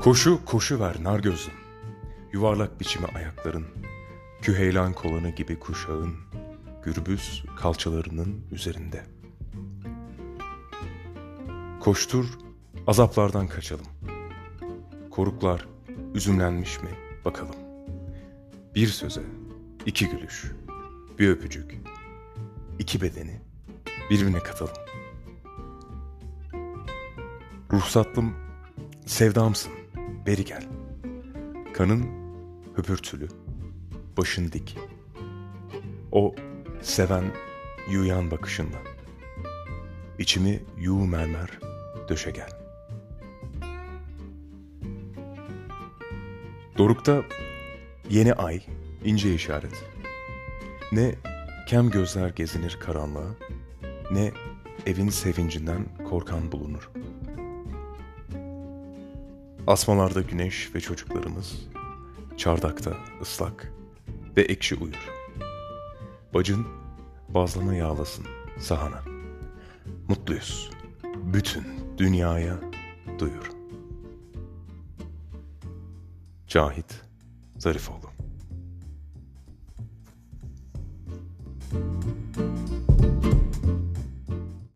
Koşu koşu ver nar gözlüm. Yuvarlak biçimi ayakların, küheylan kovanı gibi kuşağın, gürbüz kalçalarının üzerinde. Koştur, azaplardan kaçalım. Koruklar üzümlenmiş mi bakalım. Bir söze, iki gülüş, bir öpücük, iki bedeni birbirine katalım. Ruhsatlım, sevdamsın, beri gel. Kanın höpürtülü, başın dik. O seven, yuyan bakışınla. İçimi yuğu mermer, döşe gel. Dorukta yeni ay, ince işaret. Ne kem gözler gezinir karanlığa, ne evin sevincinden korkan bulunur. Asmalarda güneş ve çocuklarımız, çardakta ıslak ve ekşi uyur. Bacın bazlama yağlasın sahana. Mutluyuz. Bütün dünyaya duyur. Cahit Zarifoğlu Thank you.